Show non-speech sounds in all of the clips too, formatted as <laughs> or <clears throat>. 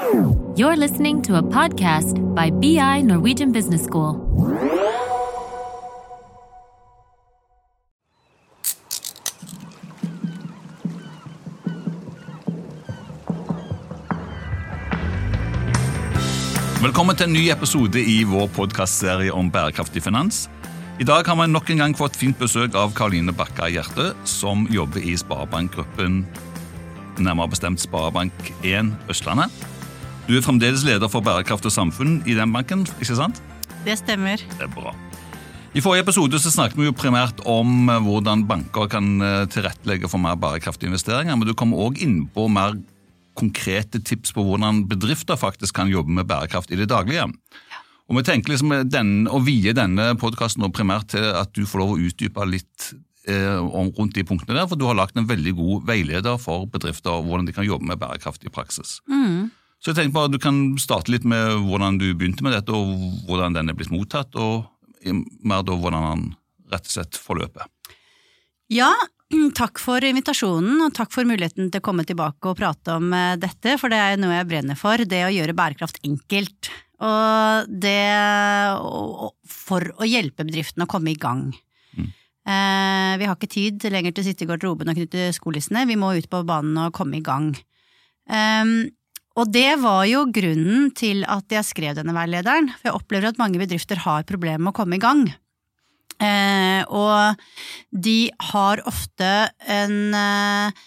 You're listening to a podcast by BI Norwegian Business School. Velkommen til en ny episode i vår podkastserie om bærekraftig finans. I dag har vi nok en gang fått fint besøk av Karoline Bakka Hjerte, som jobber i Sparebankgruppen, nærmere bestemt Sparebank1 Østlandet. Du er fremdeles leder for bærekraft og samfunn i den banken, ikke sant? Det stemmer. Det er bra. I forrige episode så snakket vi jo primært om eh, hvordan banker kan eh, tilrettelegge for mer bærekraftige investeringer, men du kom òg inn på mer konkrete tips på hvordan bedrifter faktisk kan jobbe med bærekraft i det daglige. Og vi tenker liksom den, Å vie denne podkasten primært til at du får lov å utdype litt eh, om, rundt de punktene der, for du har lagt en veldig god veileder for bedrifter og hvordan de kan jobbe med bærekraft i praksis. Så jeg tenker bare Du kan starte litt med hvordan du begynte med dette, og hvordan den er blitt mottatt, og mer da hvordan den rett og slett forløper. Ja, takk for invitasjonen, og takk for muligheten til å komme tilbake og prate om eh, dette, for det er noe jeg brenner for, det å gjøre bærekraft enkelt. Og det for å hjelpe bedriftene å komme i gang. Eh, vi har ikke tid lenger til å sitte i garderoben og knytte skolissene, vi må ut på banen og komme i gang. Og det var jo grunnen til at jeg skrev denne veilederen, for jeg opplever at mange bedrifter har problemer med å komme i gang. Eh, og de har ofte en eh,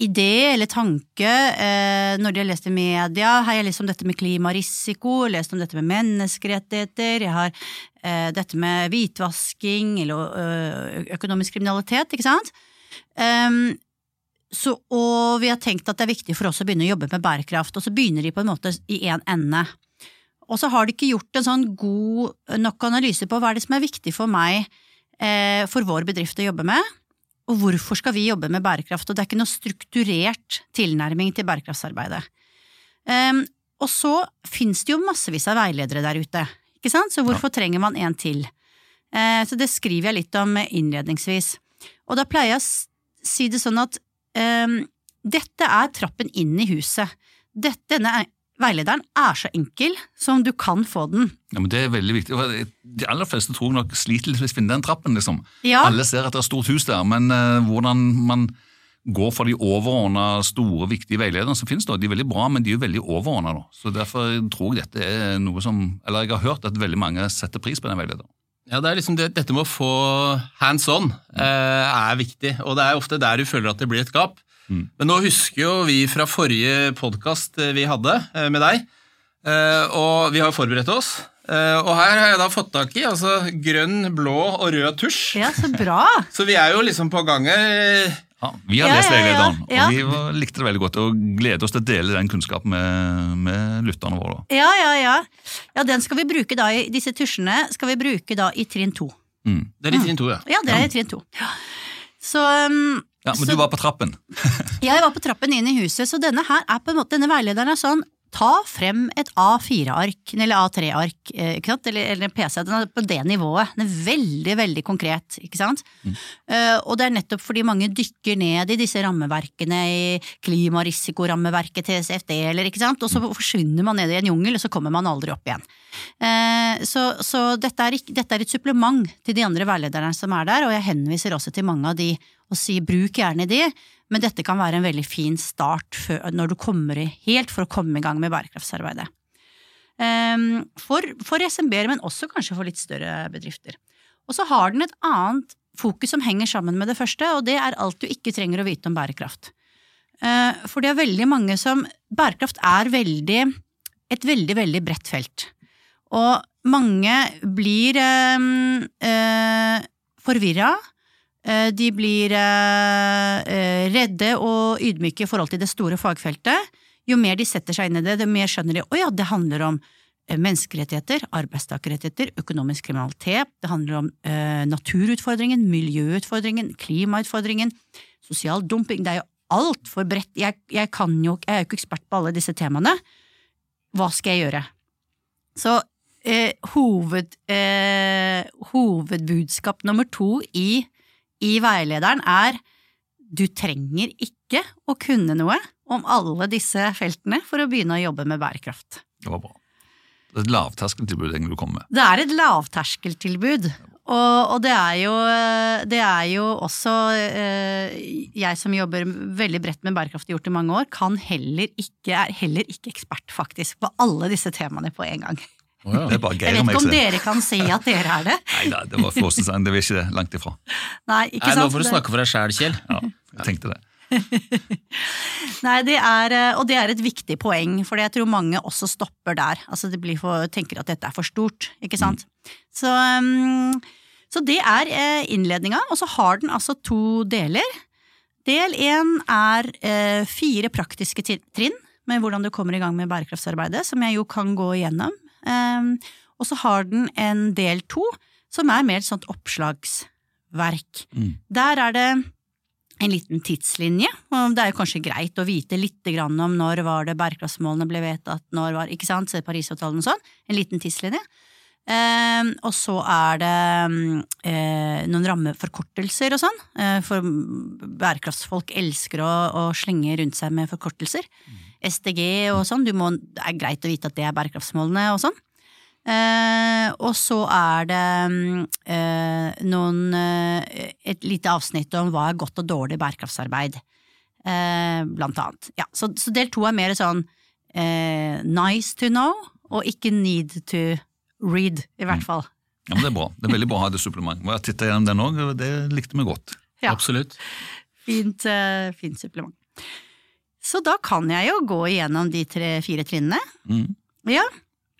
idé eller tanke eh, når de har lest i media. Her Har jeg lest om dette med klimarisiko, lest om dette med menneskerettigheter, jeg har eh, dette med hvitvasking eller ø, økonomisk kriminalitet, ikke sant? Ehm, så, og vi har tenkt at det er viktig for oss å begynne å jobbe med bærekraft, og så begynner de på en måte i én ende. Og så har de ikke gjort en sånn god nok analyse på hva er det som er viktig for meg, eh, for vår bedrift å jobbe med, og hvorfor skal vi jobbe med bærekraft, og det er ikke noe strukturert tilnærming til bærekraftsarbeidet. Um, og så finnes det jo massevis av veiledere der ute, ikke sant, så hvorfor trenger man en til? Uh, så det skriver jeg litt om innledningsvis. Og da pleier jeg å si det sånn at dette er trappen inn i huset. Dette, denne er- veilederen er så enkel som du kan få den. Ja, men Det er veldig viktig. De aller fleste tror nok sliter litt med å finne den trappen. liksom. Ja. Alle ser at det er stort hus der, men uh, hvordan man går for de overordna, store, viktige veilederne som finnes, da, de er veldig bra, men de er jo veldig overordna. Så derfor tror jeg dette er noe som Eller jeg har hørt at veldig mange setter pris på den veilederen. Ja, det er liksom det, Dette med å få hands on eh, er viktig, og det er ofte der du føler at det blir et gap. Men nå husker jo vi fra forrige podkast vi hadde eh, med deg, eh, og vi har forberedt oss. Eh, og her har jeg da fått tak i altså grønn, blå og rød tusj. Ja, så bra! <laughs> Så vi er jo liksom på gang her. Ja, Vi har Ja, lest ja, ja, veilederen, ja. og vi var- likte det veldig godt. Og gleder oss til å dele den kunnskapen med, med lytterne våre. Ja, ja, ja. Ja, den skal vi bruke da i Disse tusjene skal vi bruke da i trinn to. Mm. Det er i trinn to, ja. Ja, det er i trinn to. Så um, Ja, Men Så- du var på trappen. <laughs> jeg var på trappen inn i huset, så denne her er på en måte Denne veilederen er sånn Ta frem et A4-ark, eller A3-ark, eh? Eller, eller en PC. Den er på det nivået. Den er veldig, veldig konkret, ikke sant? Eh, og det er nettopp fordi mange dykker ned i disse rammeverkene, i klimarisikorammeverket til CFD, eller ikke sant? Og så forsvinner man ned i en jungel, og så kommer man aldri opp igjen. Uh, så så dette, er dette er et supplement til de andre veilederne som er der, og jeg henviser også til mange av de og sier bruk gjerne de, men dette kan være en veldig fin start før, når du kommer i, helt for å komme i gang med bærekraftsarbeidet. Ehm, for, for SMB-er, men også kanskje for litt større bedrifter. Og så har den et annet fokus som henger sammen med det første, og det er alt du ikke trenger å vite om bærekraft. Eh, For det er veldig mange som Bærekraft er veldig, et veldig, veldig bredt felt. Og mange blir øh, eh, forvirra. Eh, De blir eh, eh, redde og ydmyke i forhold til det store fagfeltet. Jo mer de setter seg inn i det, det mer skjønner de å ja, det handler om menneskerettigheter, arbeidstakerrettigheter, økonomisk kriminalitet, det handler om naturutfordringen, miljøutfordringen, klimautfordringen, sosial dumping. Det er jo altfor bredt. Jeg, jeg, jo, jeg er jo ikke ekspert på alle disse temaene. Hva skal jeg gjøre? Så eh, hoved, eh, hovedbudskap nummer to i, i veilederen er du trenger ikke å kunne noe om alle disse feltene for å begynne å jobbe med bærekraft. Det var bra. Det er et lavterskeltilbud egentlig du kommer med. Det er et lavterskeltilbud. Og, og det, er jo, det er jo også eh, Jeg som jobber veldig bredt med bærekraft gjort i mange år, kan heller ikke, er heller ikke ekspert faktisk på alle disse temaene på en gang. Å ja. Det bare Jeg vet ikke om er- dere kan si at dere er det. Nei, det var Flåsensand, det var ikke det. Langt ifra. Nei, ikke Nei, nå får du snakke for deg sjæl, Kjell. Ja, jeg tenkte det. <laughs> Nei, det er, eh, og det er et viktig poeng, for jeg tror mange også stopper der. Altså de blir for, tenker at dette er for stort, ikke sant. Så, um, så det er eh, innledninga, og så har den altså to deler. Del én er eh, fire praktiske trinn med hvordan du kommer i gang med bærekraftsarbeidet, som jeg jo kan gå igjennom. Um, og så har den en del to, som er mer et sånt oppslagsverk. Mm. Der er det en liten tidslinje, og det er jo kanskje greit å vite litt om når var det bærekraftsmålene ble vedtatt, når var, ikke sant, Parisavtalen og sånn, en liten tidslinje. Eh, og så er det eh, noen rammeforkortelser og sånn, eh, for bærekraftsfolk elsker å, å slenge rundt seg med forkortelser. SDG og sånn, du må, det er greit å vite at det er bærekraftsmålene og sånn. Eh, og så er det mm, eh, noen eh, et lite avsnitt om hva er godt og dårlig bærekraftsarbeid, eh, blant annet. Ja, så, så del to er mer sånn eh, nice to know, og ikke need to read, i hvert fall. Ja, men Det er bra. Det er veldig bra å ha det supplement. Jeg titta gjennom den òg, og det likte vi godt. Ja. Absolutt. Fint, eh, fint supplement. Så da kan jeg jo gå igjennom de tre, fire trinnene. Mm. Ja,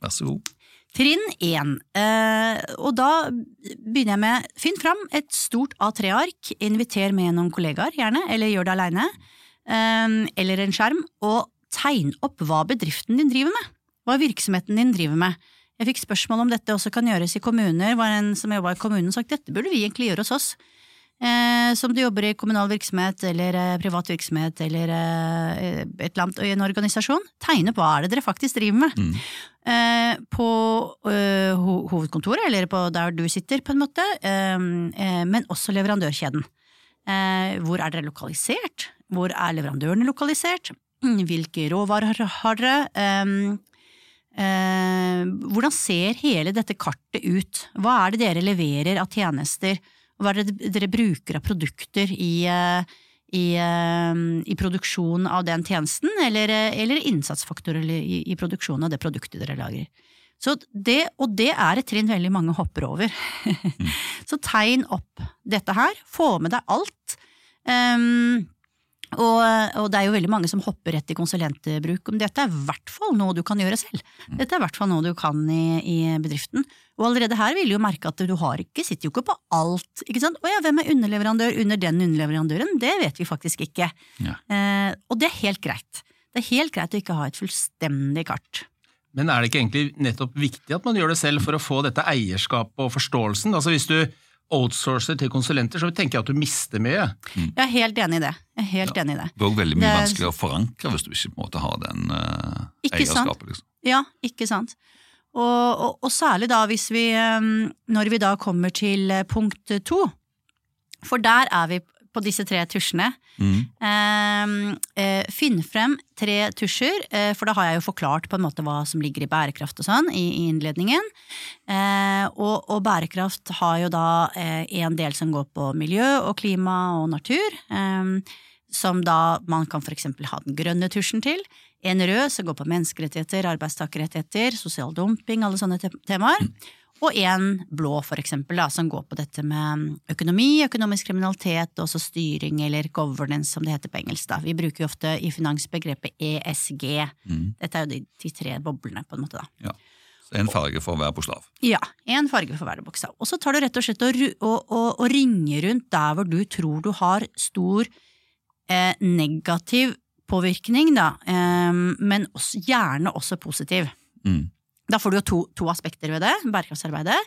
Vær så god. Trinn én, eh, og da begynner jeg med Finn fram et stort A3-ark, inviter med noen kollegaer, gjerne, eller gjør det aleine, eh, eller en skjerm, og tegn opp hva bedriften din driver med. Hva virksomheten din driver med. Jeg fikk spørsmål om dette også kan gjøres i kommuner, var en som jobba i kommunen sagt dette burde vi egentlig gjøre hos oss. Eh, som du jobber i kommunal virksomhet eller eh, privat virksomhet eller eh, et eller annet en organisasjon. Tegne på hva er det dere faktisk driver med. Mm. Eh, på eh, ho hovedkontoret, eller på der du sitter, på en måte, eh, men også leverandørkjeden. Eh, hvor er dere lokalisert? Hvor er leverandørene lokalisert? <clears throat> Hvilke råvarer har dere? Hvordan ser hele dette kartet ut? Hva er det dere leverer av tjenester? Hva er det dere bruker av produkter i, eh, i, eh, i produksjon av den tjenesten, eller, eh, eller innsatsfaktorer i, i produksjonen av det produktet dere lager? Så det, og det er et trinn veldig mange hopper over. <laughs> Så tegn opp dette her, få med deg alt. Um, og, og det er jo veldig mange som hopper rett i konsulentbruk, men dette er i hvert fall noe du kan gjøre selv. Dette er i hvert fall noe du kan i, i bedriften. Og allerede her vil du jo merke at du har ikke, sitter jo ikke på alt. ikke sant? Å ja, hvem er underleverandør under den underleverandøren? Det vet vi faktisk ikke. Ja. Eh, og det er helt greit. Det er helt greit å ikke ha et fullstendig kart. Men er det ikke egentlig nettopp viktig at man gjør det selv for å få dette eierskapet og forståelsen? Altså Hvis du outsourcer til konsulenter, så tenker jeg at du mister mye. Jeg er helt enig i det. Jeg er helt enig i det. Det er òg veldig mye Det er- vanskeligere å forankre hvis du ikke på en måte har den uh, Ikke sant? eierskapet. Liksom. Ja, ikke sant. Og, og, og særlig da hvis vi, um, når vi da kommer til eh, punkt to, for der er vi på disse tre tusjene. Mm. Eh, eh, finn frem tre tusjer, eh, for da har jeg jo forklart på en måte hva som ligger i bærekraft og sånn i, i innledningen. Eh, og, og bærekraft har jo da eh, en del som går på miljø og klima og natur, eh, som da man kan for eksempel ha den grønne tusjen til. En rød som går på menneskerettigheter, arbeidstakerrettigheter, sosial dumping, alle sånne te temaer. Og en blå, for eksempel, da, som går på dette med økonomi, økonomisk kriminalitet, og også styring eller governance, som det heter på engelsk. da. Vi bruker jo ofte i finansbegrepet ESG. Mm. Dette er jo de, de tre boblene, på en måte. da. Ja. Så En farge for hver bokstav. Ja, en farge for hver bokstav. Og så tar du rett og slett og, og, og, og ringer rundt der hvor du tror du har stor eh, negativ påvirkning, da, eh, men også, gjerne også positiv. Mm. Da får du jo to, to aspekter ved det, bærekraftsarbeidet,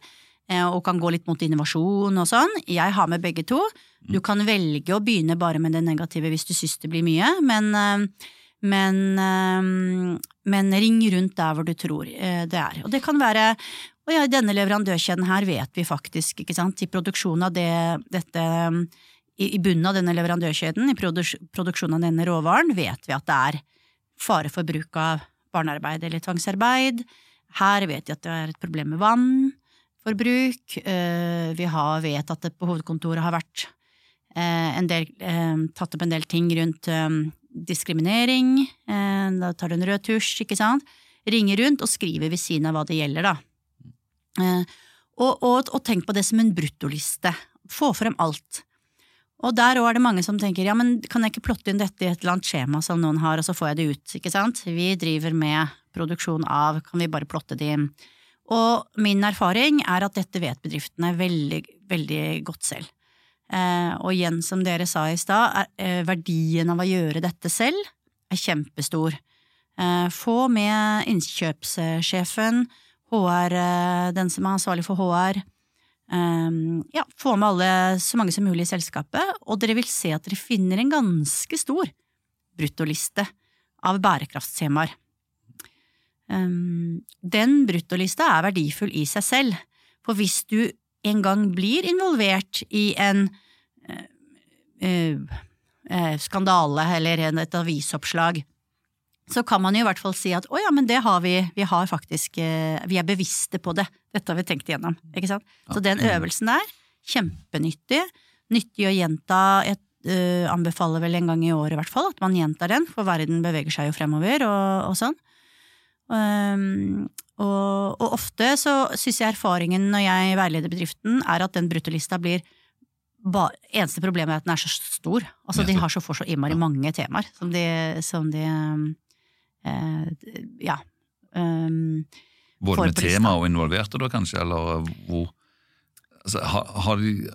eh, og kan gå litt mot innovasjon og sånn. Jeg har med begge to. Du kan velge å begynne bare med det negative hvis du syns det blir mye, men, eh, men, eh, men ring rundt der hvor du tror det er. Og det kan være og ja, denne leverandørkjeden her vet vi faktisk, ikke sant, i produksjonen av det, dette i bunnen av denne leverandørkjeden, i produksjonen av denne råvaren, vet vi at det er fare for bruk av barnearbeid eller tvangsarbeid. Her vet vi at det er et problem med vannforbruk. Eh, vi har, vet at det på hovedkontoret har vært eh, en del, eh, tatt opp en del ting rundt diskriminering. Da tar du en rød tusj, ikke sant. Ringer rundt og skriver ved siden av hva det gjelder, da. Eh, og, og, og tenk på det som en bruttoliste. Få frem alt. Og der òg er det mange som tenker ja, men kan jeg ikke plotte inn dette i et eller annet skjema som noen har, og så får jeg det ut, ikke sant? Vi driver med produksjon av, kan vi bare plotte det inn? Og min erfaring er at dette vet bedriftene veldig, veldig godt selv. Eh, og igjen, som dere sa i stad, eh, verdien av å gjøre dette selv er kjempestor. Eh, få med innkjøpssjefen, HR, eh, den som er ansvarlig for HR, Um, ja, få med alle, så mange som mulig i selskapet, og dere vil se at dere finner en ganske stor bruttoliste av bærekraftstemaer. Um, den bruttolista er verdifull i seg selv, for hvis du en gang blir involvert i en uh, uh, skandale eller et avisoppslag, så kan man jo i hvert fall si at å ja, men det har vi, vi har faktisk, eh, vi er bevisste på det, dette har vi tenkt igjennom, ikke sant. Så den øvelsen der, kjempenyttig, nyttig å gjenta, jeg uh, anbefaler vel en gang i året i hvert fall, at man gjentar den, for verden beveger seg jo fremover og, og sånn. Um, og, og, ofte så syns jeg erfaringen når jeg veileder bedriften, er at den bruttolista blir ba, eneste problemet er at den er så stor. Altså De har så for så innmari mange temaer som de, som de um, Eh, ja. Um, Både med tema og involverte, da kanskje, eller hvor altså, har, har, de,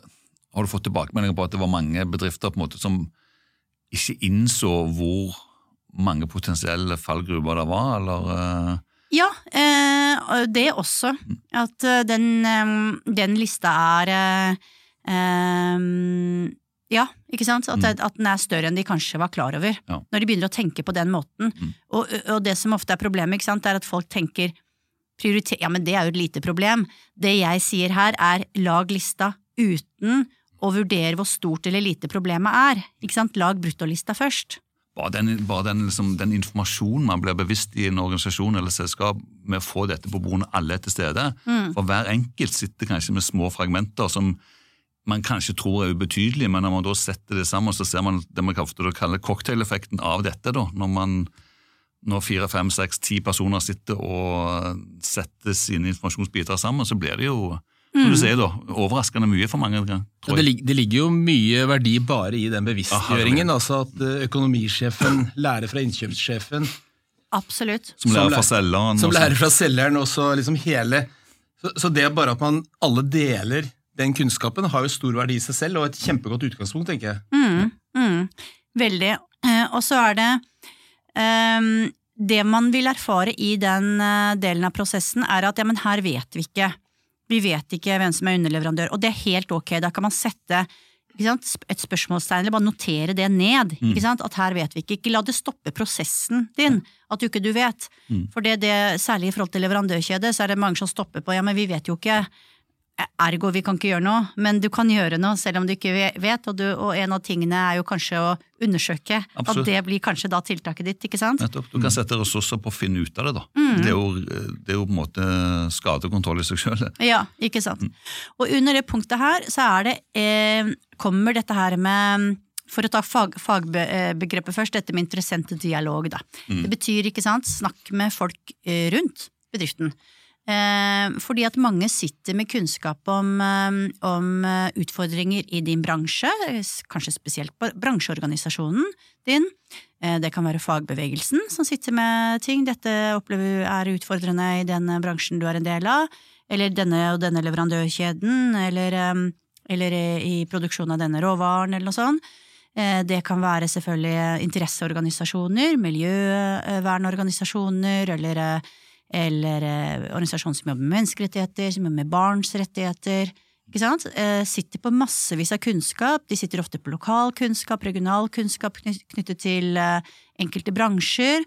har, du fått tilbakemeldinger på at det var mange bedrifter på en måte som ikke innså hvor mange potensielle fallgruver det var, eller? Uh... Ja, eh, det også. At den, den lista er eh, ja, ikke sant? At, mm. at, den er større enn de kanskje var klar over. Ja. Når de begynner å tenke på den måten. Mm. Og, og, det som ofte er problemet, ikke sant, er at folk tenker prioriter... Ja, men det er jo et lite problem. Det jeg sier her, er lag lista uten å vurdere hvor stort eller lite problemet er. Ikke sant? Lag bruttolista først. Bare den, bare den, liksom, den, informasjonen man blir bevisst i en organisasjon eller selskap med å få dette på bordet alle er til stede. Mm. For hver enkelt sitter kanskje med små fragmenter som man kanskje tror er ubetydelig, men når man da setter det sammen, så ser man det man kaller cocktaileffekten av dette. da, Når man når fire, fem, seks, ti personer sitter og setter sine informasjonsbiter sammen, så blir det jo som du ser da, overraskende mye for mange. Ja, det, det, ligger jo mye verdi bare i den bevisstgjøringen. altså At eh, økonomisjefen <laughs> lærer fra innkjøpssjefen. Absolutt. Som lærer fra selgeren. Som lærer fra selgeren og så liksom hele. Så, så det er bare at man alle deler den kunnskapen har jo stor verdi i seg selv, og et kjempegodt utgangspunkt, tenker jeg. Mm, mm, veldig. Eh, og så er det um, Det man vil erfare i den uh, delen av prosessen, er at ja, men her vet vi ikke. Vi vet ikke hvem som er underleverandør, og det er helt ok. Da kan man sette et spørsmålstegn, eller bare notere det ned. Mm. At her vet vi ikke. Ikke la det stoppe prosessen din, at du ikke du vet. Mm. For det, det, særlig i forhold til leverandørkjede, så er det mange som stopper på ja, men vi vet jo ikke Ergo, vi kan ikke gjøre noe, men du kan gjøre noe selv om du ikke vet. Og, du, og en av tingene er jo kanskje å undersøke. Absolutt. At det blir kanskje da tiltaket ditt, ikke sant? Nettopp. Du kan sette ressurser på å finne ut av det, da. Mm. Det, er jo, det, er jo, på en måte skadekontroll i seg sjøl. <laughs> Ja, ikke sant. Mm. Og under det punktet her så er det, eh, kommer dette her med for å ta fag, fagbegrepet først, dette med interessente dialog. Da. Mm. Det betyr ikke sant, snakk med folk eh, rundt bedriften. Eh, fordi at mange sitter med kunnskap om, eh, om, eh, utfordringer i din bransje, kanskje spesielt på bransjeorganisasjonen din. Det kan være fagbevegelsen som sitter med ting. Dette opplever er utfordrende i den bransjen du er en del av. Eller denne og denne leverandørkjeden, eller, eller i produksjonen av denne råvaren, eller noe sånt. Det kan være selvfølgelig interesseorganisasjoner, miljøvernorganisasjoner, eller eller eh, organisasjoner som jobber med menneskerettigheter, som jobber med barns rettigheter. Ikke sant? Eh, sitter på massevis av kunnskap. De sitter ofte på lokal kunnskap, regional kunnskap knyttet til eh, enkelte bransjer.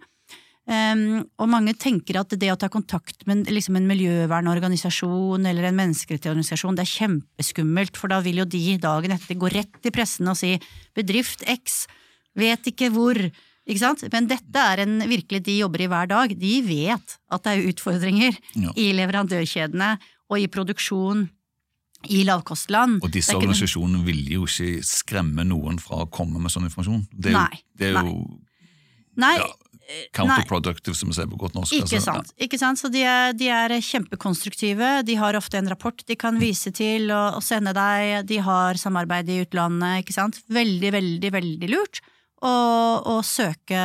Um, og mange tenker at det å ta kontakt med liksom en miljøvernorganisasjon eller en menneskerettighetsorganisasjon, det er kjempeskummelt, for da vil jo de dagen etter gå rett i pressen og si bedrift X, vet ikke hvor. Ikke sant? Men dette er en virkelig de jobber i hver dag. De vet at det er utfordringer Ja. i leverandørkjedene og i produksjon i lavkostland. Og disse organisasjonene vil jo ikke skremme noen fra å komme med sånn informasjon. Det er jo, Nei, det er jo Nei, ja, counterproductive, som vi sier på godt norsk. Ikke altså. sant. Ikke sant? Så de er, de er kjempekonstruktive. De har ofte en rapport de kan vise til og, og sende deg. De har samarbeid i utlandet. ikke sant? Veldig, veldig, veldig lurt å, å søke,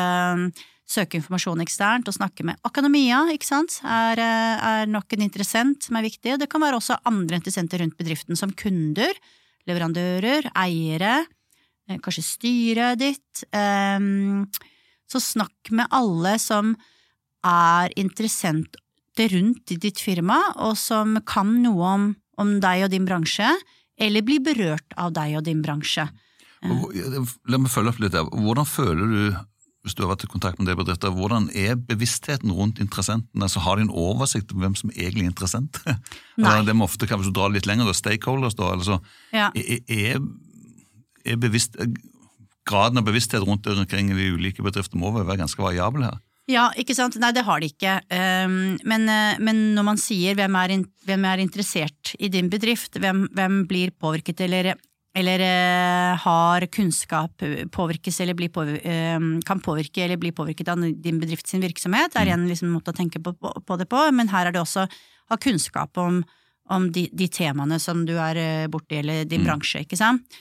søke informasjon eksternt og snakke med akademia. ikke sant? Er, eh, er nok en interessent som er viktig. Det kan være også andre interessenter rundt bedriften, som kunder, leverandører, eiere, eh, kanskje styret ditt. ehm, så snakk med alle som er interessenter rundt i ditt firma, og som kan noe om, om deg og din bransje, eller blir berørt av deg og din bransje. Hvor- La meg følge opp litt der. Hvordan føler du, hvis du har vært i kontakt med det bedrifter, hvordan er bevisstheten rundt interessentene? Altså, har de en oversikt over hvem som egentlig er interessent? <laughs> Nei. Det må ofte, kan hvis du drar litt lenger, da, stakeholders, da, altså, Ja. er, er, er bevisst, graden av bevissthet rundt det omkring de ulike bedriftene må være ganske variabel her? Ja, ikke sant. Nei, det har de ikke. Um, men, eh, men når man sier hvem er, hvem er interessert i din bedrift, hvem, hvem blir påvirket eller, eller eh, har kunnskap, eh, påvirkes eller blir påvir- eh, kan påvirke eller bli påvirket av din bedrift sin virksomhet, Det er en liksom måte å tenke på, på, på det på. Men her er det også å ha kunnskap om, om de, de temaene som du er eh, borti, eller din bransje, ikke sant.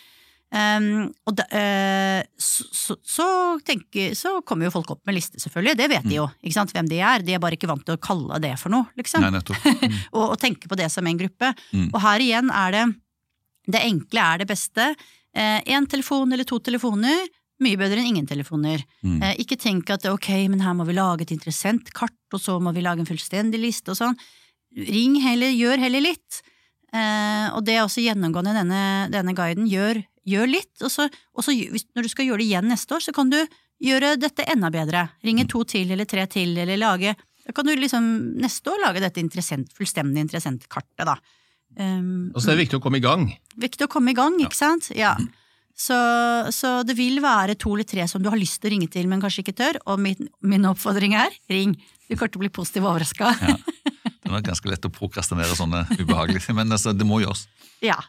Um, og da, uh, så, så, så, tenker, så kommer jo folk opp med liste, selvfølgelig. Det vet de jo, ikke sant, hvem de er. De er bare ikke vant til å kalle det for noe, liksom. Nei, mm. <laughs> og, og tenke på det som en gruppe. Mm. Og her igjen er det det enkle er det beste. Én eh, telefon eller to telefoner, mye bedre enn ingen telefoner. Mm. Eh, ikke tenk at ok, men her må vi lage et interessant kart, og så må vi lage en fullstendig liste og sånn. Ring heller, gjør heller litt. Eh, og det er også gjennomgående i denne, denne guiden. Gjør, gjør litt, og så, når du skal gjøre det igjen neste år, så kan du gjøre dette enda bedre. Ringe to til eller tre til, eller lage Da kan du liksom neste år lage dette interessant, fullstendig interessentkartet, da. Um, Og så er det viktig å komme i gang. viktig å komme i gang, ikke sant? Ja. Så, så det vil være to eller tre som du har lyst til å ringe til, men kanskje ikke tør. Og min, min oppfordring er ring. Du kommer til å bli positivt overraska. Ja. <laughs> Det er ganske lett å prokrastinere sånne ubehagelige men altså, det må gjøres.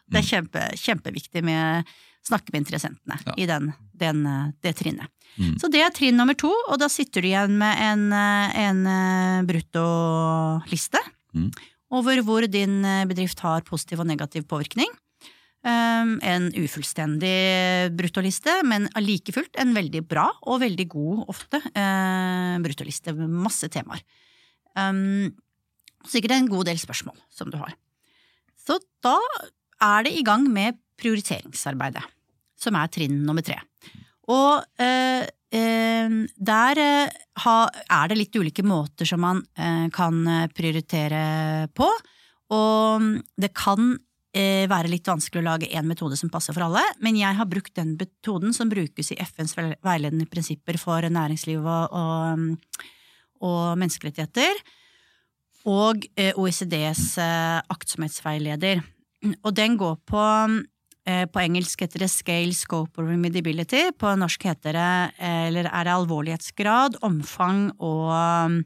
det er kjempe, kjempeviktig med snakke med interessentene Ja. i den, den, det trinnet. Mm. Så det er trinn nummer to, og da sitter du igjen med en, eh, en eh, bruttoliste Mm. Over hvor din eh, bedrift har positiv og negativ påvirkning. Um, en ufullstendig bruttoliste, men like fullt en veldig bra og veldig god, ofte, uh, bruttoliste med masse temaer. Um, sikkert en god del spørsmål som du har. Så da er det i gang med prioriteringsarbeidet, som er trinn nummer tre. Og eh, eh, der eh, ha, er det litt ulike måter som man eh, kan eh, prioritere på, og det kan eh, være litt vanskelig å lage én metode som passer for alle, men jeg har brukt den metoden som brukes i FNs veiledende prinsipper for næringsliv og, og, og menneskerettigheter, og OECDs aktsomhetsveileder. Og den går på eh, på engelsk heter det scale, scope og remediability. På norsk heter det, eh, eller er det alvorlighetsgrad, omfang og um,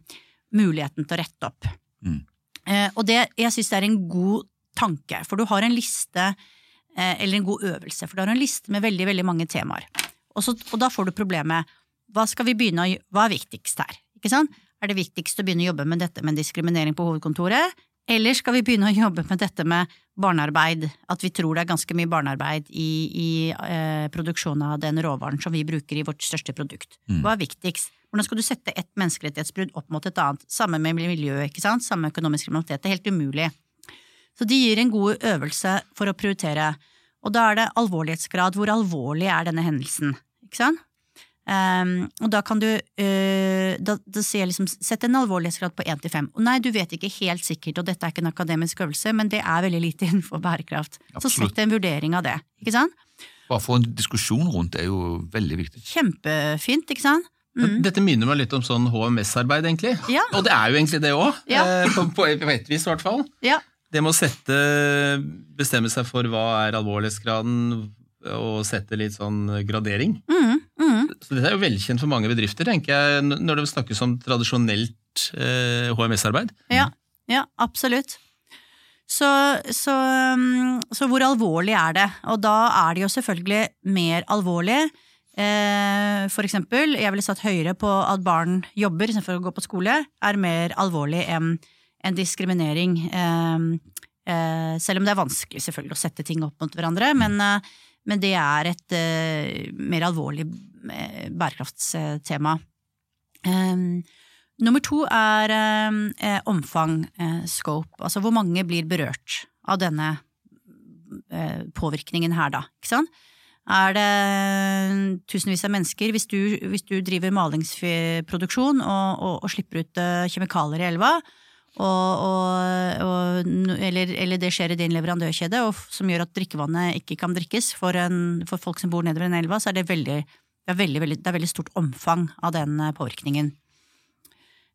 muligheten til å rette opp. Mm. Eh, og det, jeg syns er en god tanke, for du har en liste, eh, eller en god øvelse, for du har en liste med veldig, veldig mange temaer. Og, så, og da får du problemet, hva skal vi begynne å hva er viktigst her? Ikke sant? Er det viktigst å begynne å jobbe med dette med diskriminering på hovedkontoret? Eller skal vi begynne å jobbe med dette med barnearbeid, at vi tror det er ganske mye barnearbeid i, i eh, produksjonen av den råvaren som vi bruker i vårt største produkt? Mm. Hva er viktigst? Hvordan skal du sette et menneskerettighetsbrudd opp mot et annet? Samme med miljøet, ikke sant? Samme økonomisk kriminalitet. Det er helt umulig. Så de gir en god øvelse for å prioritere. Og da er det alvorlighetsgrad. Hvor alvorlig er denne hendelsen? Ikke sant? Um, og da kan du uh, da, da sier jeg liksom, Sett en alvorlighetsgrad på 1 til 5. Og nei, du vet ikke helt sikkert, og dette er ikke en akademisk øvelse, men det er veldig lite <laughs> innenfor bærekraft. Så Absolutt. sett en vurdering av det. Ikke sant? Bare få en diskusjon rundt det er jo veldig viktig. Kjempefint, ikke sant? Mm. Dette minner meg litt om sånn HMS-arbeid, egentlig. Ja. Og det er jo egentlig det òg, Ja. på, på, på et vis i hvert fall. Ja. Det med å sette, bestemme seg for hva er alvorlighetsgraden, og sette litt sånn gradering. Mm, mm. Så dette er jo velkjent for mange bedrifter, tenker jeg, når det snakkes om tradisjonelt eh, HMS-arbeid. Ja, ja absolutt. Så, så, um, så hvor alvorlig er det? Og da er det jo selvfølgelig mer alvorlig. Eh, for eksempel, jeg ville satt høyere på at barn jobber istedenfor å gå på skole, er mer alvorlig enn en diskriminering. Eh, eh, selv om det er vanskelig selvfølgelig å sette ting opp mot hverandre, men, men det er et eh, mer alvorlig eh, bærekraftstema. Um, Nummer to er eh, omfang, scope, altså hvor mange blir berørt av denne påvirkningen her, da. Ikke sant? Er det tusenvis av mennesker, hvis du, hvis du driver malingsproduksjon og, og, og slipper ut kjemikalier i elva, og, og, og, eller, eller det skjer i din leverandørkjede, som gjør at drikkevannet ikke kan drikkes for, en, for folk som bor nedover den elva, så er det veldig, det er veldig, veldig, det er veldig stort omfang av den eh, påvirkningen.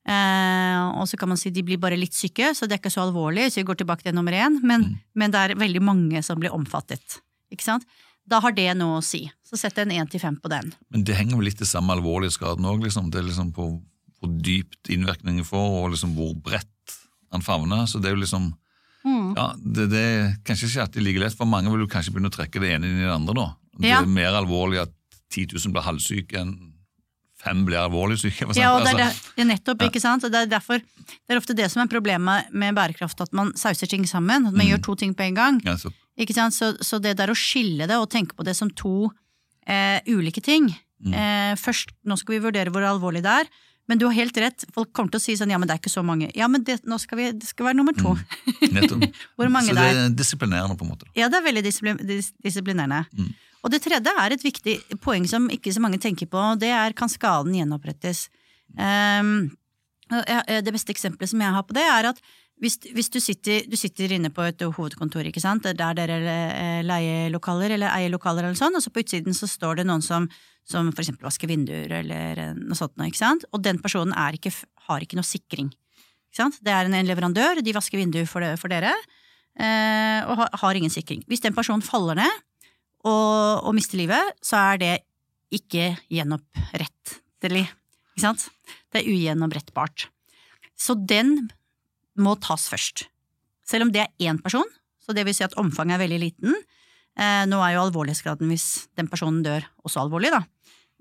Eh, og så kan man si de blir bare litt syke, så det er ikke så alvorlig, så vi går tilbake til nummer én, men, men det er veldig mange som blir omfattet. Ikke sant? Da har det noe å si. Så sett en én til fem på den. Men det henger jo litt i samme alvorlighetsgraden òg, liksom. Det er liksom på hvor dypt innvirkningen får, og liksom hvor bredt han favner. Så det er jo liksom Mm. Ja, det, det er kanskje ikke alltid like lett, for mange vil jo kanskje begynne å trekke det ene inn i det andre, da. Det Ja. er mer alvorlig at 10 000 blir halvsyke enn fem blir alvorlig syke, Ja, og det er, Altså, det, det er nettopp, ikke sant? Og det er derfor Det er ofte det som er problemet med bærekraft, at man sauser ting sammen. At man Mm. gjør to ting på en gang. ja, så, Ikke sant? Så, så det der å skille det og tenke på det som to eh, ulike ting Mm. eh, Først, nå skal vi vurdere hvor alvorlig det er, men du har helt rett. Folk kommer til å si sånn ja, men det er ikke så mange. Ja, men det, nå skal vi, det skal være nummer to. Mm. <laughs> Hvor mange så det er. er disiplinerende, på en måte. Ja, det er veldig dis disiplinerende. Mm. Og det tredje er et viktig poeng som ikke så mange tenker på, og det er kan skaden gjenopprettes. Um, det beste eksempelet som jeg har på det, er at hvis, hvis du, sitter, du sitter inne på et hovedkontor, ikke sant, der dere eh, leier lokaler eller eier lokaler eller sånn, og så på utsiden så står det noen som, som for eksempel vasker vinduer eller eh, noe sånt ikke sant, og den personen er ikke, har ikke noe sikring. Ikke sant? Det er en, en leverandør, de vasker vinduer for, det, for dere, eh, og har, har ingen sikring. Hvis den personen faller ned og, og mister livet, så er det ikke gjenopprettelig. Ikke sant? Det er ugjennomrettbart. Så den må tas først. Selv om det er én person, så det vil si at omfanget er veldig liten. Eh, nå er jo alvorlighetsgraden hvis den personen dør også alvorlig, da.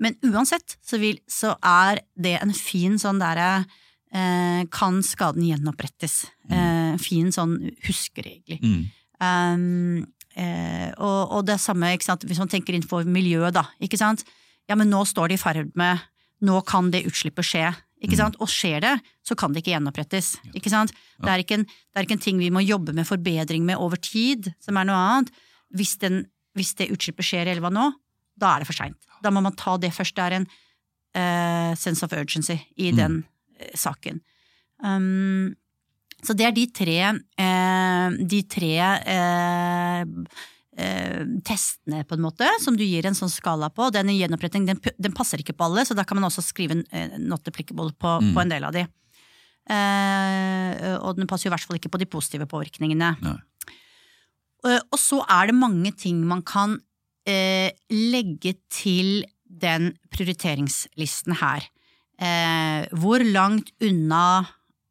Men uansett så, vil, så er det en fin sånn derre eh, Kan skaden gjenopprettes? Eh, fin sånn huskeregel. Mm. Um, eh, og, og det samme ikke sant? hvis man tenker innenfor miljøet, da. Ikke sant? Ja, men nå står det i ferd med Nå kan det utslippet skje. Ikke sant? Og skjer det, så kan det ikke gjenopprettes. Ikke sant? Det, er ikke en, det er ikke en ting vi må jobbe med forbedring med over tid, som er noe annet. Hvis, den, hvis det utslippet skjer i elva nå, da er det for seint. Da må man ta det først. Det er en uh, sense of urgency i Mm. den uh, saken. Um, så det er de tre, uh, de tre testene, på en måte, som du gir en sånn skala på. Den gjenoppretting den, den passer ikke på alle, så da kan man også skrive en eh, not applicable på, Mm. på en del av de. Eh, og den passer jo i hvert fall ikke på de positive påvirkningene. Eh, og så er det mange ting man kan eh, legge til den prioriteringslisten her. Eh, hvor langt unna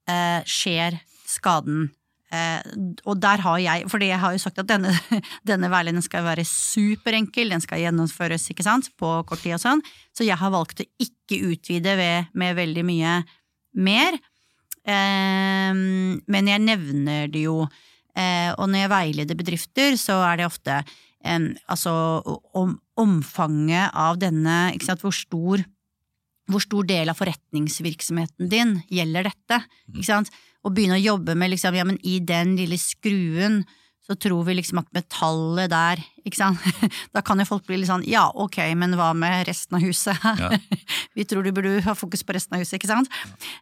eh, skjer skaden? Eh, og der har jeg, fordi jeg har jo sagt at denne, <laughs> denne veiledningen skal være superenkel, den skal gjennomføres ikke sant, på kort tid og sånn, så jeg har valgt å ikke utvide ved, med veldig mye mer. Eh, men jeg nevner det jo. Eh, og når jeg veileder bedrifter, så er det ofte altså om, omfanget av denne, ikke sant, hvor stor hvor stor del av forretningsvirksomheten din gjelder dette? Ikke sant? Og begynne å jobbe med liksom, ja, men i den lille skruen så tror vi liksom at metallet der, ikke sant, <laughs> da kan jo folk bli litt sånn ja, ok, men hva med resten av huset? <laughs> Ja. vi tror du burde ha fokus på resten av huset, ikke sant?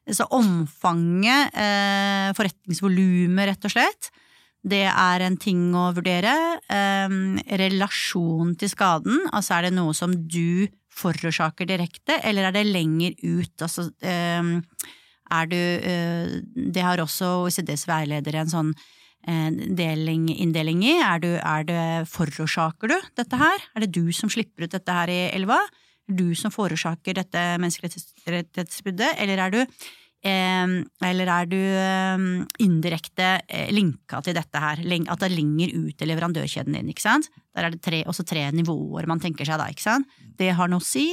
Så omfanget, eh, forretningsvolumet rett og slett, det er en ting å vurdere. Eh, relasjon til skaden, altså er det noe som du forårsaker direkte, eller er det lenger ut? Altså, eh, er du eh, Det har også OECDs veileder en sånn eh, deling, inndeling i. Er, du, er det Forårsaker du dette her? Er det du som slipper ut dette her i elva? Er du som forårsaker dette menneskerettighetsbruddet, eller er du eh, eller er du indirekte linka til dette her, at det er lenger ut i leverandørkjeden din, ikke sant? Der er det tre, også tre nivåer man tenker seg da, ikke sant? Det har noe å si.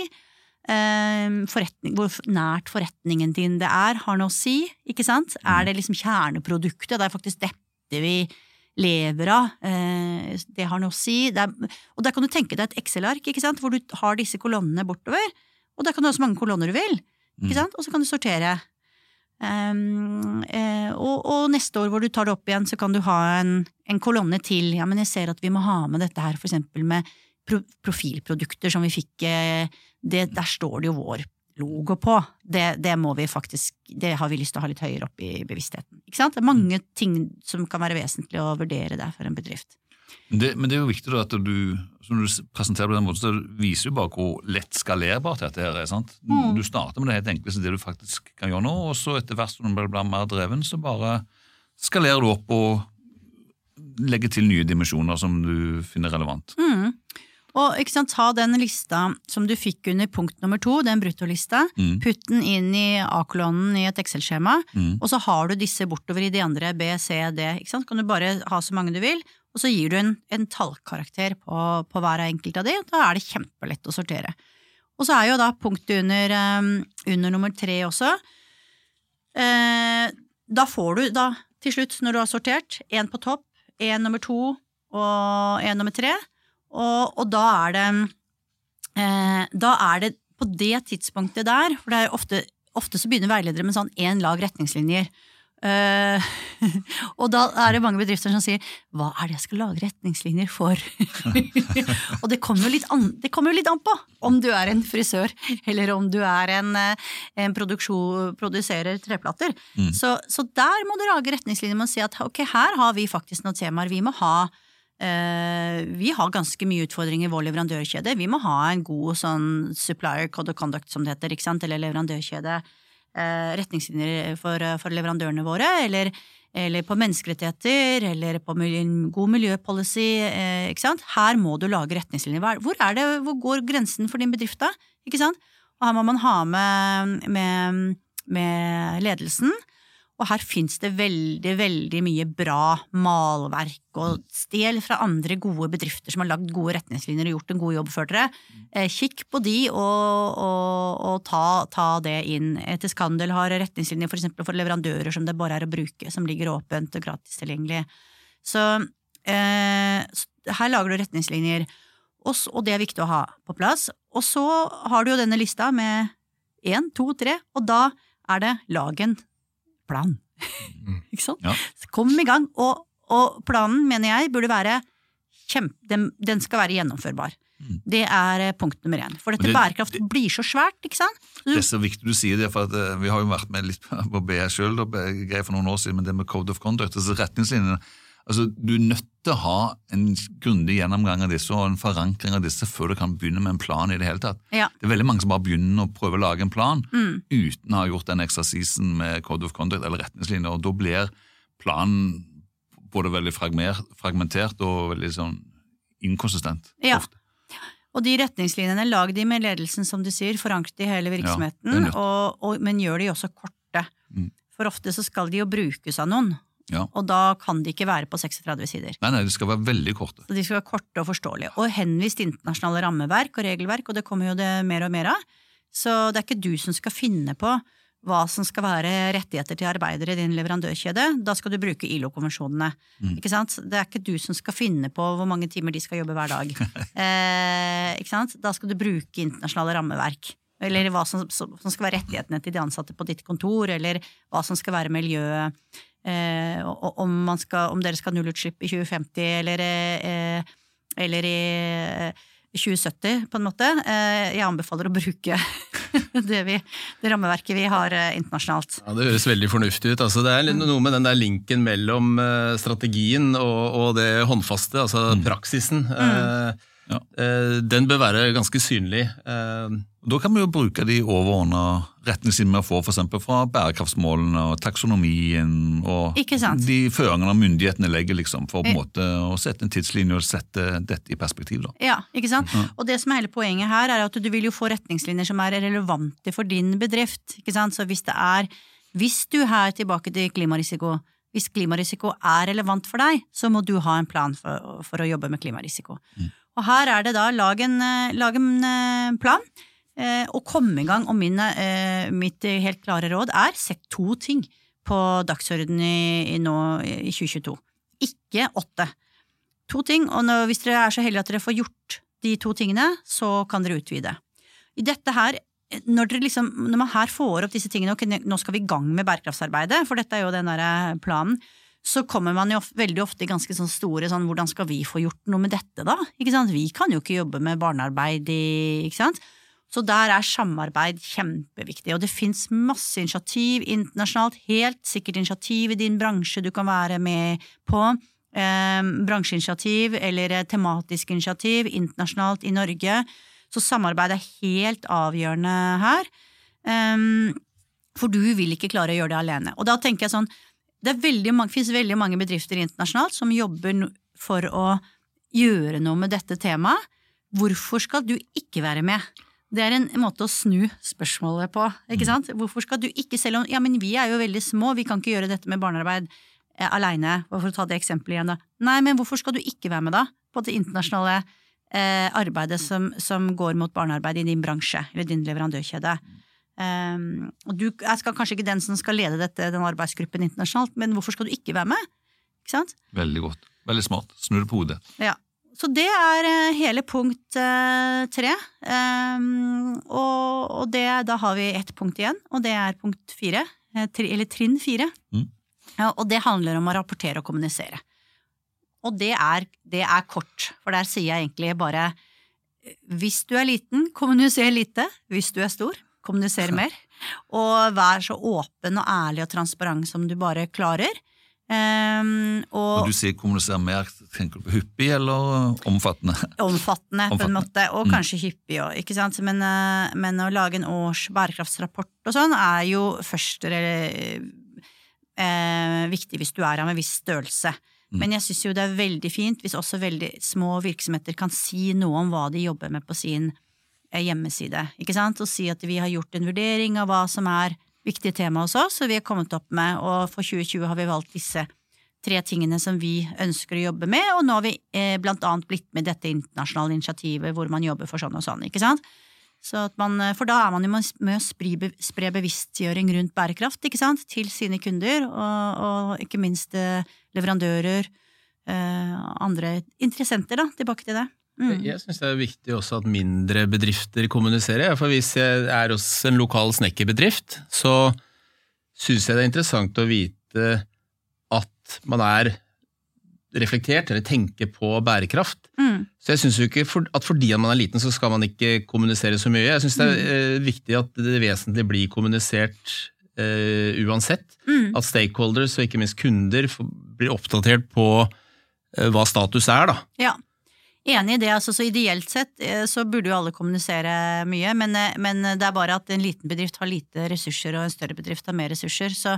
Forretning, hvor nært forretningen din det er, har noe å si, ikke sant? Er det liksom kjerneproduktet, det er faktisk dette vi lever av, det har noe å si. Er, og der kan du tenke deg et Excel-ark, ikke sant, hvor du har disse kolonnene bortover, og der kan du ha så mange kolonner du vil, ikke sant, og så kan du sortere. Um, eh, og, og, neste år hvor du tar det opp igjen, så kan du ha en, en, kolonne til. Ja, men jeg ser at vi må ha med dette her, for eksempel med pro profilprodukter som vi fikk eh, det, Der står det jo vår logo på. Det, det, må vi faktisk, det har vi lyst til å ha litt høyere opp i bevisstheten. Ikke sant? Det er mange ting som kan være vesentlig å vurdere der for en bedrift. Men det, men det, er jo viktig at du, som du presenterer på den måten, så viser jo bare hvor lett skalerbart dette her er. sant? Mm. Du starter med det helt enkle, det du faktisk kan gjøre nå, og så etter hvert som du blir mer dreven, så bare skalerer du opp og legger til nye dimensjoner som du finner relevant. Mm. Og ikke sant, Ta den lista som du fikk under punkt nummer to, den bruttolista, mm. putt den inn i A-kolonnen i et Excel-skjema, mm. og så har du disse bortover i de andre B, C, D. ikke sant? Kan du bare ha så mange du vil, og så gir du en, en tallkarakter på, på, hver enkelt av de, da er det kjempelett å sortere. Og så er jo da punktet under, um, under nummer tre også. Eh, da får du da til slutt, når du har sortert, én på topp, én nummer to og én nummer tre, og, og, da er det eh, Da er det på det tidspunktet der, for det er ofte, ofte så begynner veiledere med sånn én lag retningslinjer. Uh, <laughs> og da er det mange bedrifter som sier 'hva er det jeg skal lage retningslinjer for'? <laughs> og det kommer, det kommer, jo litt an på om du er en frisør eller om du er en, eh, en produserer treplater. Mm. Så, så, der må du lage retningslinjer med å si at ok, her har vi faktisk noen temaer. Vi må ha vi har ganske mye utfordringer i vår leverandørkjede. Vi må ha en god sånn supplier code of conduct, som det heter, eller leverandørkjede Eh, retningslinjer for, for leverandørene våre, eller, eller, på menneskerettigheter, eller på god miljøpolicy. Eh, ikke sant? Her må du lage retningslinjer. Hvor, er det, hvor går grensen for din bedrift da? Og her må man ha med, med, med ledelsen og her fins det veldig, veldig mye bra malverk og stjel fra andre gode bedrifter som har lagd gode retningslinjer og gjort en god jobb for dere. Eh, kikk på de og, og, og ta, ta, det inn. Etter Skandel har retningslinjer for, for leverandører som det bare er å bruke, som ligger åpent og gratis tilgjengelig. Så eh, her lager du retningslinjer, og, og det er viktig å ha på plass. Og så har du jo denne lista med én, to, tre, og da er det lagen plan. Mm. Ikke sant? Ja. Kom i gang. Og, og, planen, mener jeg, burde være kjempe, den, den skal være gjennomførbar. Mm. Det er eh, punkt nummer én. For dette det, bærekraft det, blir så svært, ikke sant? Du, det er så viktig du sier det, for at, uh, vi har jo vært med litt <laughs> på BE sjøl for noen år siden, men det med Code of Conduct, altså retningslinjene Altså, Du er nødt til å ha en grundig gjennomgang av disse og en forankring av disse før du kan begynne med en plan. i Det hele tatt. Ja. Det er veldig mange som bare begynner å prøve å lage en plan mm. uten å ha gjort den eksersisen med Code of Conduct eller retningslinjer. og Da blir planen både veldig fragmentert og veldig sånn inkonsistent. Ja. ofte. Og de retningslinjene, lag de med ledelsen, som du sier, forankret i hele virksomheten, ja, og, og, men gjør de også korte. Mm. For ofte så skal de jo brukes av noen. Ja. Og da kan de ikke være på 36 sider. Nei, nei, De skal være veldig korte. Så De skal være korte og forståelige. Og henvist til internasjonale rammeverk og regelverk, og det kommer jo det mer og mer av. Så det er ikke du som skal finne på hva som skal være rettigheter til arbeidere i din leverandørkjede. Da skal du bruke ILO-konvensjonene. Mm. Ikke sant? Det er ikke du som skal finne på hvor mange timer de skal jobbe hver dag. <laughs> eh, ikke sant? Da skal du bruke internasjonale rammeverk. Eller hva som, som, skal være rettighetene til de ansatte på ditt kontor, eller hva som skal være miljøet eh, om, skal, om, dere skal ha nullutslipp i 2050 eller, eh, eller i 2070, eh, på en måte. Eh, jeg anbefaler å bruke <laughs> det, vi, det, rammeverket vi har eh, internasjonalt. Ja, Det høres veldig fornuftig ut. Altså, det er noe med den der linken mellom strategien og, og det håndfaste, altså mm. praksisen. Mm. Ja. Eh, Den bør være ganske synlig. Eh, Da kan vi jo bruke de overordna retningslinjene vi får for fra bærekraftsmålene og taksonomien og de føringene myndighetene legger liksom, for på en måte å sette en tidslinje og sette dette i perspektiv. Da. Ja, ikke sant? Og det som er hele poenget her, er at du vil jo få retningslinjer som er relevante for din bedrift. Ikke sant? Så hvis det er Hvis du her tilbake til klimarisiko, hvis klimarisiko er relevant for deg, så må du ha en plan for, for å jobbe med klimarisiko. Og her er det da lag en, eh, en eh, plan, eh, og komme i gang. Og min, eh, mitt helt klare råd er sett to ting på dagsordenen i, i nå i 2022. Ikke åtte. To ting, og når, hvis dere er så heldige at dere får gjort de to tingene, så kan dere utvide. I dette her, når, liksom, når man her får opp disse tingene, ok, nå skal vi i gang med bærekraftsarbeidet, for dette er jo den der planen, så kommer man jo veldig ofte i ganske sånn store sånn hvordan skal vi få gjort noe med dette, da? Ikke sant? Vi kan jo ikke jobbe med barnearbeid i Ikke sant? Så der er samarbeid kjempeviktig, og det fins masse initiativ internasjonalt, helt sikkert initiativ i din bransje du kan være med på. Eh, bransjeinitiativ eller tematisk initiativ internasjonalt i Norge. Så samarbeid er helt avgjørende her. Eh, for du vil ikke klare å gjøre det alene. Og da tenker jeg sånn, det er veldig mange, bedrifter internasjonalt som jobber for å gjøre noe med dette temaet. Hvorfor skal du ikke være med? Det er en måte å snu spørsmålet på, ikke sant? Hvorfor skal du ikke, selv om ja, men vi er jo veldig små, vi kan ikke gjøre dette med barnearbeid eh, aleine, for å ta det eksempelet igjen, da. Nei, men hvorfor skal du ikke være med, da? På det internasjonale eh, arbeidet som, som går mot barnearbeid i din bransje, eller din leverandørkjede. Um, og du jeg skal kanskje ikke den som skal lede dette, den arbeidsgruppen internasjonalt, men hvorfor skal du ikke være med? Ikke sant? Veldig godt. Veldig smart. Snurr på hodet. Ja. Så det er eh, hele punkt uh, tre. Um, og, og det, da har vi ett punkt igjen, og det er punkt fire. eh, tri, eller trinn fire. Mm. Ja, og det handler om å rapportere og kommunisere. Og det er, det er kort, for der sier jeg egentlig bare hvis du er liten, kommuniser lite. Hvis du er stor, kommuniser mer. Og vær så åpen og ærlig og transparent som du bare klarer. Um, og Når du sier kommunisere mer, tenker du på hyppig eller omfattende? <laughs> omfattende, på en måte, og Mm. kanskje hyppig òg, ikke sant. Men, eh, men å lage en års bærekraftsrapport og sånn er jo først eh, eh, viktig hvis du er av en viss størrelse. Mm. Men jeg syns jo det er veldig fint hvis også veldig små virksomheter kan si noe om hva de jobber med på sin hjemmeside, ikke sant, og si at vi har gjort en vurdering av hva som er viktige tema hos oss, og vi har kommet opp med, og for 2020 har vi valgt disse tre tingene som vi ønsker å jobbe med, og nå har vi eh, blant annet blitt med dette internasjonale initiativet hvor man jobber for sånn og sånn, ikke sant? Så man, eh, for da er man jo med å spre, spre bevisstgjøring rundt bærekraft, ikke sant, til sine kunder, og, og ikke minst eh, leverandører, eh, andre interessenter, da, tilbake til det. Mm. Jeg syns det er viktig også at mindre bedrifter kommuniserer. For hvis jeg er hos en lokal snekkerbedrift, så syns jeg det er interessant å vite at man er reflektert, eller tenker på bærekraft. Mm. Så jeg syns jo ikke at fordi man er liten, så skal man ikke kommunisere så mye. Jeg syns det er mm. viktig at det vesentlige blir kommunisert Uh, uansett. Mm. At stakeholders, og ikke minst kunder, blir oppdatert på uh, hva status er, da. Ja. Enig i det. altså så Ideelt sett eh, så burde jo alle kommunisere mye, men, eh, men det er bare at en liten bedrift har lite ressurser, og en større bedrift har mer ressurser. Så,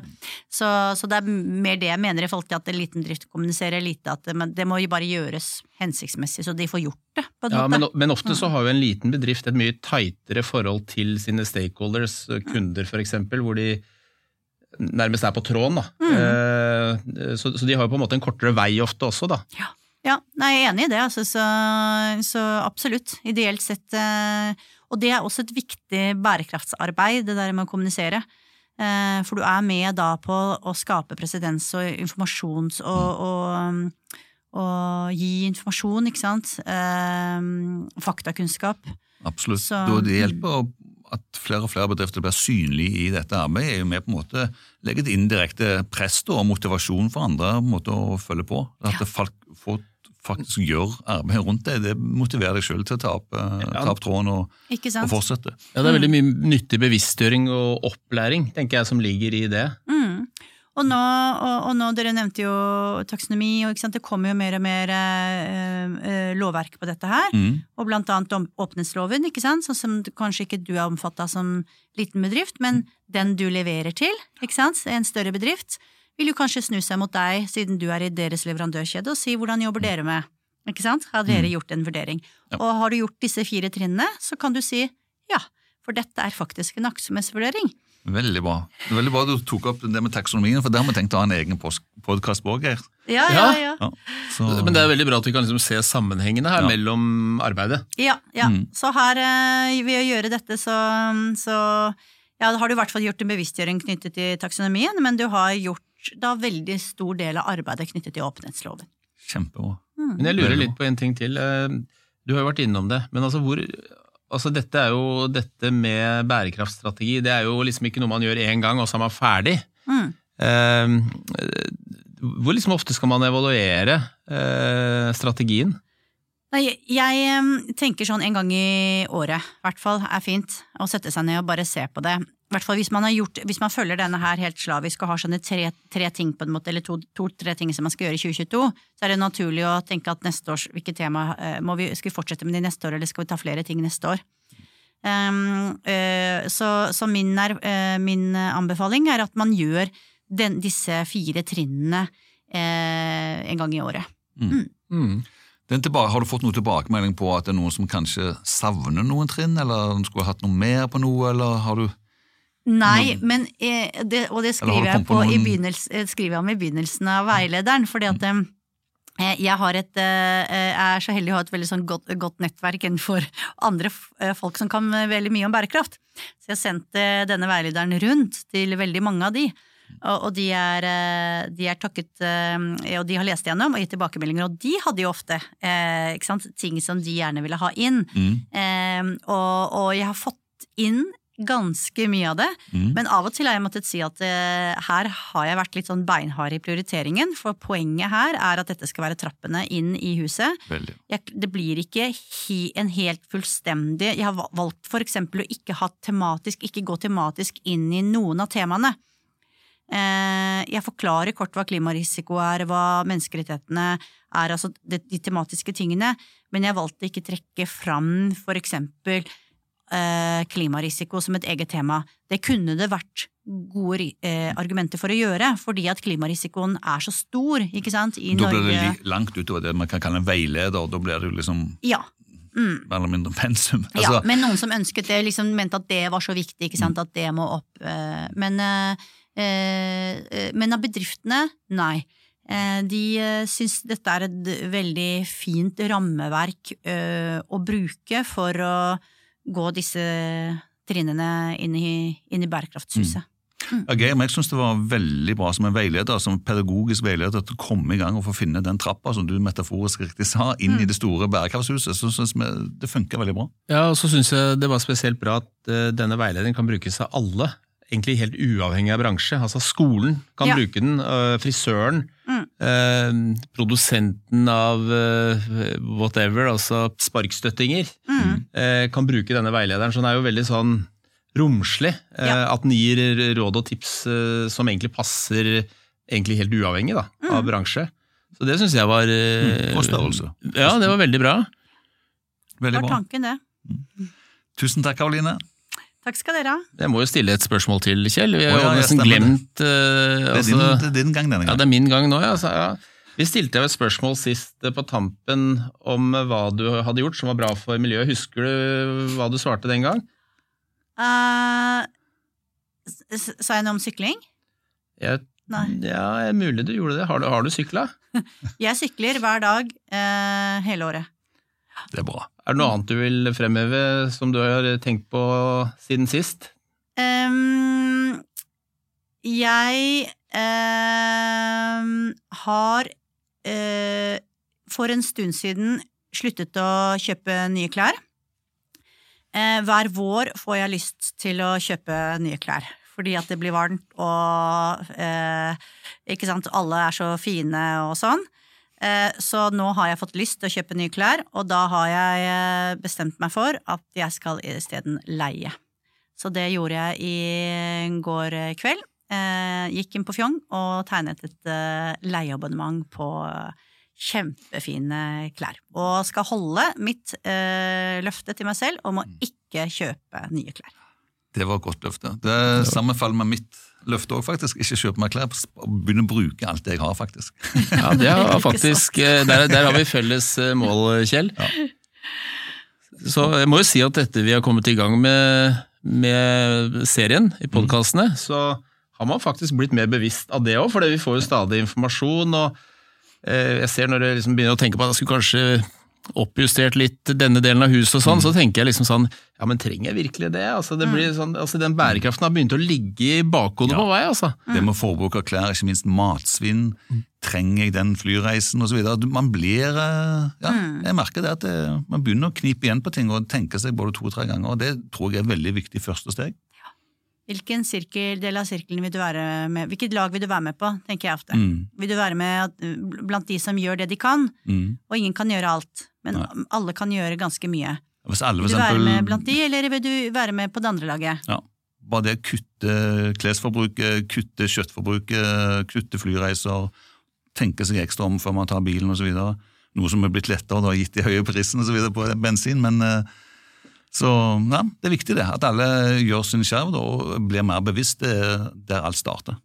så, så det er mer det jeg mener i forhold til at en liten bedrift kommuniserer lite. At det, det må jo bare gjøres hensiktsmessig, så de får gjort det. på en Ja, men, men ofte så har jo en liten bedrift et mye tightere forhold til sine stakeholders, kunder f.eks., hvor de nærmest er på tråden. da. Mm. Så, så de har jo på en måte en kortere vei ofte også, da. Ja, nei, jeg er enig i det, altså, så, så absolutt. Ideelt sett. eh, Og det er også et viktig bærekraftsarbeid, det der med å kommunisere. Eh, For du er med da på å skape presedens og informasjons... Og, og, og gi informasjon, ikke sant. Eh, Faktakunnskap. Absolutt. Så- det hjelper at flere og flere bedrifter blir synlige i dette arbeidet, er jo med på en måte legge et indirekte press og motivasjon for andre måte å følge på. At ja. folk får faktisk gjør arbeidet rundt det. Det motiverer deg sjøl til å ta opp, eh, ta opp tråden og, og fortsette. Ja, Det er veldig mye nyttig bevisstgjøring og opplæring tenker jeg, som ligger i det. Mm. Og nå, og, og nå, dere nevnte jo taksonomi, og ikke sant? det kommer jo mer og mer eh, eh, lovverk på dette her. Mm. Og blant annet om åpenhetsloven, ikke sant? sånn som kanskje ikke du er omfatta som liten bedrift, men den du leverer til, ikke sant? en større bedrift, vil jo kanskje snu seg mot deg, siden du er i deres leverandørkjede, og si hvordan jobber dere med, ikke sant? Har dere gjort en vurdering? Ja. Og har du gjort disse fire trinnene, så kan du si ja, for dette er faktisk en aktsomhetsvurdering. Veldig bra. Veldig bra du tok opp det med taksonomien, for det har vi tenkt å ha en egen podkast på. Geir. Ja, ja, Ja. ja. Ja, så, Men det er veldig bra at vi kan liksom se sammenhengene her Ja. mellom arbeidet. Ja, ja. Mm. Så her, eh, ved å gjøre dette, så, så ja, har du i hvert fall gjort en bevisstgjøring knyttet til taksonomien, men du har gjort da veldig stor del av arbeidet knyttet til åpenhetsloven. Kjempebra. Men jeg lurer litt på en ting til. Eh, Du har jo vært innom det, men altså hvor Altså dette er jo dette med bærekraftstrategi, det er jo liksom ikke noe man gjør én gang, og så er man ferdig. Mm. Eh, hvor liksom ofte skal man evaluere eh, strategien? Nei, jeg tenker sånn en gang i året, i hvert fall, er fint. Å sette seg ned og bare se på det. I hvert fall hvis man, har gjort, hvis man følger denne her helt slavisk og har sånne tre, tre ting på en måte, eller to-tre ting som man skal gjøre i 2022, så er det naturlig å tenke at neste års, hvilket tema eh, må vi, skal vi fortsette med det neste år, eller skal vi ta flere ting neste år? Um, uh, så så min, er, uh, min anbefaling er at man gjør den, disse fire trinnene uh, en gang i året. Mm. Den tilbake, har du fått noe tilbakemelding på at det er noen som kanskje savner noen trinn, eller skulle hatt noe mer på noe, eller har du Nei, men eh, det, og det skriver jeg, på noen- eh, skriver jeg om i begynnelsen av veilederen, fordi at mm. jeg har et, jeg, er så heldig å ha et veldig sånn godt, godt nettverk innenfor <laughs> andre eh, folk som kan veldig mye om bærekraft. Så jeg sendte denne veilederen rundt til veldig mange av de. Og, og de, er, eh, de er takket eh, Og de har lest igjennom og gitt tilbakemeldinger, og de hadde jo ofte eh, ikke sant, ting som de gjerne ville ha inn. mm, Eh, og, og jeg har fått inn ganske mye av det, mm, men av og til har jeg måttet si at uh, her har jeg vært litt sånn beinhard i prioriteringen, for poenget her er at dette skal være trappene inn i huset. Jeg, det blir ikke he, en helt fullstendig Jeg har valgt for eksempel å ikke ha tematisk, ikke gå tematisk inn i noen av temaene. Eh, jeg forklarer kort hva klimarisiko er, hva menneskerettighetene er, altså de, de tematiske tingene, men jeg valgte ikke trekke fram for eksempel klimarisiko som et eget tema. Det kunne det vært gode eh, argumenter for å gjøre, fordi at klimarisikoen er så stor, ikke sant, i Da blir det Norge. li- langt utover det man kan kalle en veileder, da blir det jo liksom Ja. Mm. mer eller mindre pensum. Ja, Altså, men noen som ønsket det, liksom mente at det var så viktig, ikke sant, at det må opp. eh, Men, eh, eh, men av bedriftene, nei. Eh, De eh, syns dette er et veldig fint rammeverk eh, å bruke for å gå disse trinnene inn i, inn i bærekraftshuset. Ja, Geir, men jeg synes det var veldig bra som en veileder, som en pedagogisk veileder til å komme i gang og få finne den trappa som du metaforisk riktig sa, inn Mm. i det store bærekraftshuset. Så synes vi det funker veldig bra. Ja, og så syns jeg det var spesielt bra at uh, denne veilederen kan brukes av alle. Egentlig helt uavhengig av bransje. Altså Skolen kan Ja. bruke den, uh, frisøren, Mm. eh, produsenten av eh, whatever, altså sparkstøttinger, Mm. eh, kan bruke denne veilederen. Så den er jo veldig sånn romslig. eh, Ja. At den gir råd og tips eh, som egentlig passer egentlig helt uavhengig da, Mm. av bransje. Så det syns jeg var eh, Mm, og størrelse. Ja, det var veldig bra. Veldig Det var tanken, det. Tusen takk, Karoline. Takk skal dere ha. Jeg må jo stille et spørsmål til, Kjell. Vi har oh, ja, nesten glemt uh, Det er, din, altså, det er din gang denne Ja, det er min gang nå, ja. Så, ja. Vi stilte jo et spørsmål sist eh, på tampen om hva du hadde gjort som var bra for miljøet. Husker du hva du svarte den gang? Eh, s- Sa jeg noe om sykling? Jeg, Nei. ja, er mulig du gjorde det. Har du, har du sykla? <laughs> Jeg sykler hver dag uh, hele året. Det er bra. Er det noe annet du vil fremheve som du har tenkt på siden sist? Um, jeg um, har uh, for en stund siden sluttet å kjøpe nye klær. Uh, hver vår får jeg lyst til å kjøpe nye klær. Fordi at det blir varmt, og eh, ikke sant, alle er så fine og sånn. Eh, Så nå har jeg fått lyst til å kjøpe nye klær, og da har jeg eh, bestemt meg for at jeg skal isteden leie. Så det gjorde jeg i går kveld. Eh, gikk inn på Fjong og tegnet et eh, leieabonnement på kjempefine klær. Og skal holde mitt eh, løfte til meg selv om å ikke kjøpe nye klær. Det var et godt løfte. Det sammenfaller med mitt løfte òg, faktisk. Ikke kjøpe meg klær, begynne å bruke alt det jeg har, faktisk. <laughs> Ja, det <laughs> har faktisk, eh, der, der har vi felles eh, mål, Kjell. Så jeg må jo si at etter vi har kommet i gang med, med serien i podkastene, så har man faktisk blitt mer bevisst av det òg, for vi får jo stadig informasjon. og eh, Jeg ser når jeg liksom begynner å tenke på at jeg skulle kanskje oppjustert litt denne delen av huset og sånn, så tenker jeg liksom sånn Ja, men trenger jeg virkelig det? Altså, det blir sånn, altså Den bærekraften har begynt å ligge i bakhodet Ja. på meg, altså. Det med forbruk av klær, ikke minst matsvinn. Trenger jeg den flyreisen osv.? Man blir eh, Ja, jeg merker det at det, man begynner å knipe igjen på ting og tenke seg både to-tre ganger. og Det tror jeg er et veldig viktig første steg. Hvilken sirkel, del av sirkelen vil du være med Hvilket lag vil du være med på, tenker jeg ofte. Mm. Vil du være med blant de som gjør det de kan, Mm. og ingen kan gjøre alt, men Nei. alle kan gjøre ganske mye. Hvis alle Vil du være med blant de, eller vil du være med på det andre laget? ja, bare det å kutte klesforbruket, kutte kjøttforbruket, kutte flyreiser, tenke seg ekstra om før man tar bilen osv. Noe som er blitt lettere da, gitt de høye prisene på bensin. men eh, så ja, Det er viktig det, at alle gjør sin skjerv og blir mer bevisst. Er der alt starter.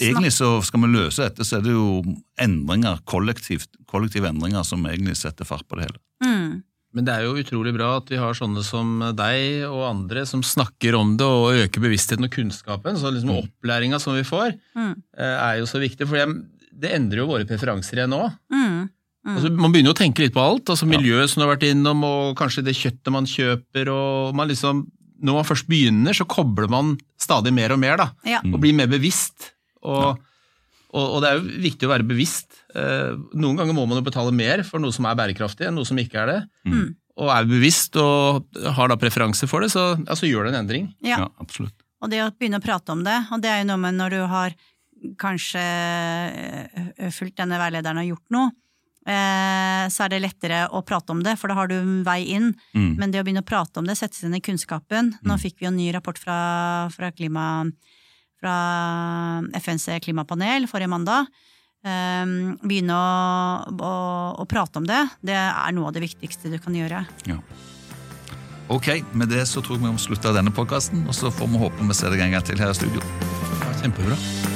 Egentlig så Skal vi løse dette, så er det jo endringer, kollektivt, kollektive endringer som egentlig setter fart på det hele. Mm. Men det er jo utrolig bra at vi har sånne som deg og andre som snakker om det og øker bevisstheten og kunnskapen. Så liksom opplæringa som vi får, Mm. eh, er jo så viktig. For det endrer jo våre preferanser igjen nå. Mm. Altså, man begynner jo å tenke litt på alt. altså Miljøet som du har vært innom, og kanskje det kjøttet man kjøper. og man liksom, Når man først begynner, så kobler man stadig mer og mer. da, Ja. Og blir mer bevisst. Og, og, og det er jo viktig å være bevisst. Eh, Noen ganger må man jo betale mer for noe som er bærekraftig, enn noe som ikke er det. Mm. Og er bevisst og har da preferanse for det, så, altså, gjør det en endring. Ja. Ja, absolutt. Og det å begynne å prate om det, og det er jo noe med når du har kanskje øh, fulgt denne veilederen og gjort noe, eh, så er det lettere å prate om det, for da har du en vei inn. Mm. Men det å begynne å prate om det, sette seg inn i kunnskapen Nå fikk vi jo en ny rapport fra, fra, klima, fra FNs klimapanel forrige mandag. Um, begynne å, å, å prate om det, det er noe av det viktigste du kan gjøre. Ja. Ok, med det så tror jeg vi må slutte denne podkasten, og så får vi håpe vi ser deg en gang til her i studio. Kjempebra.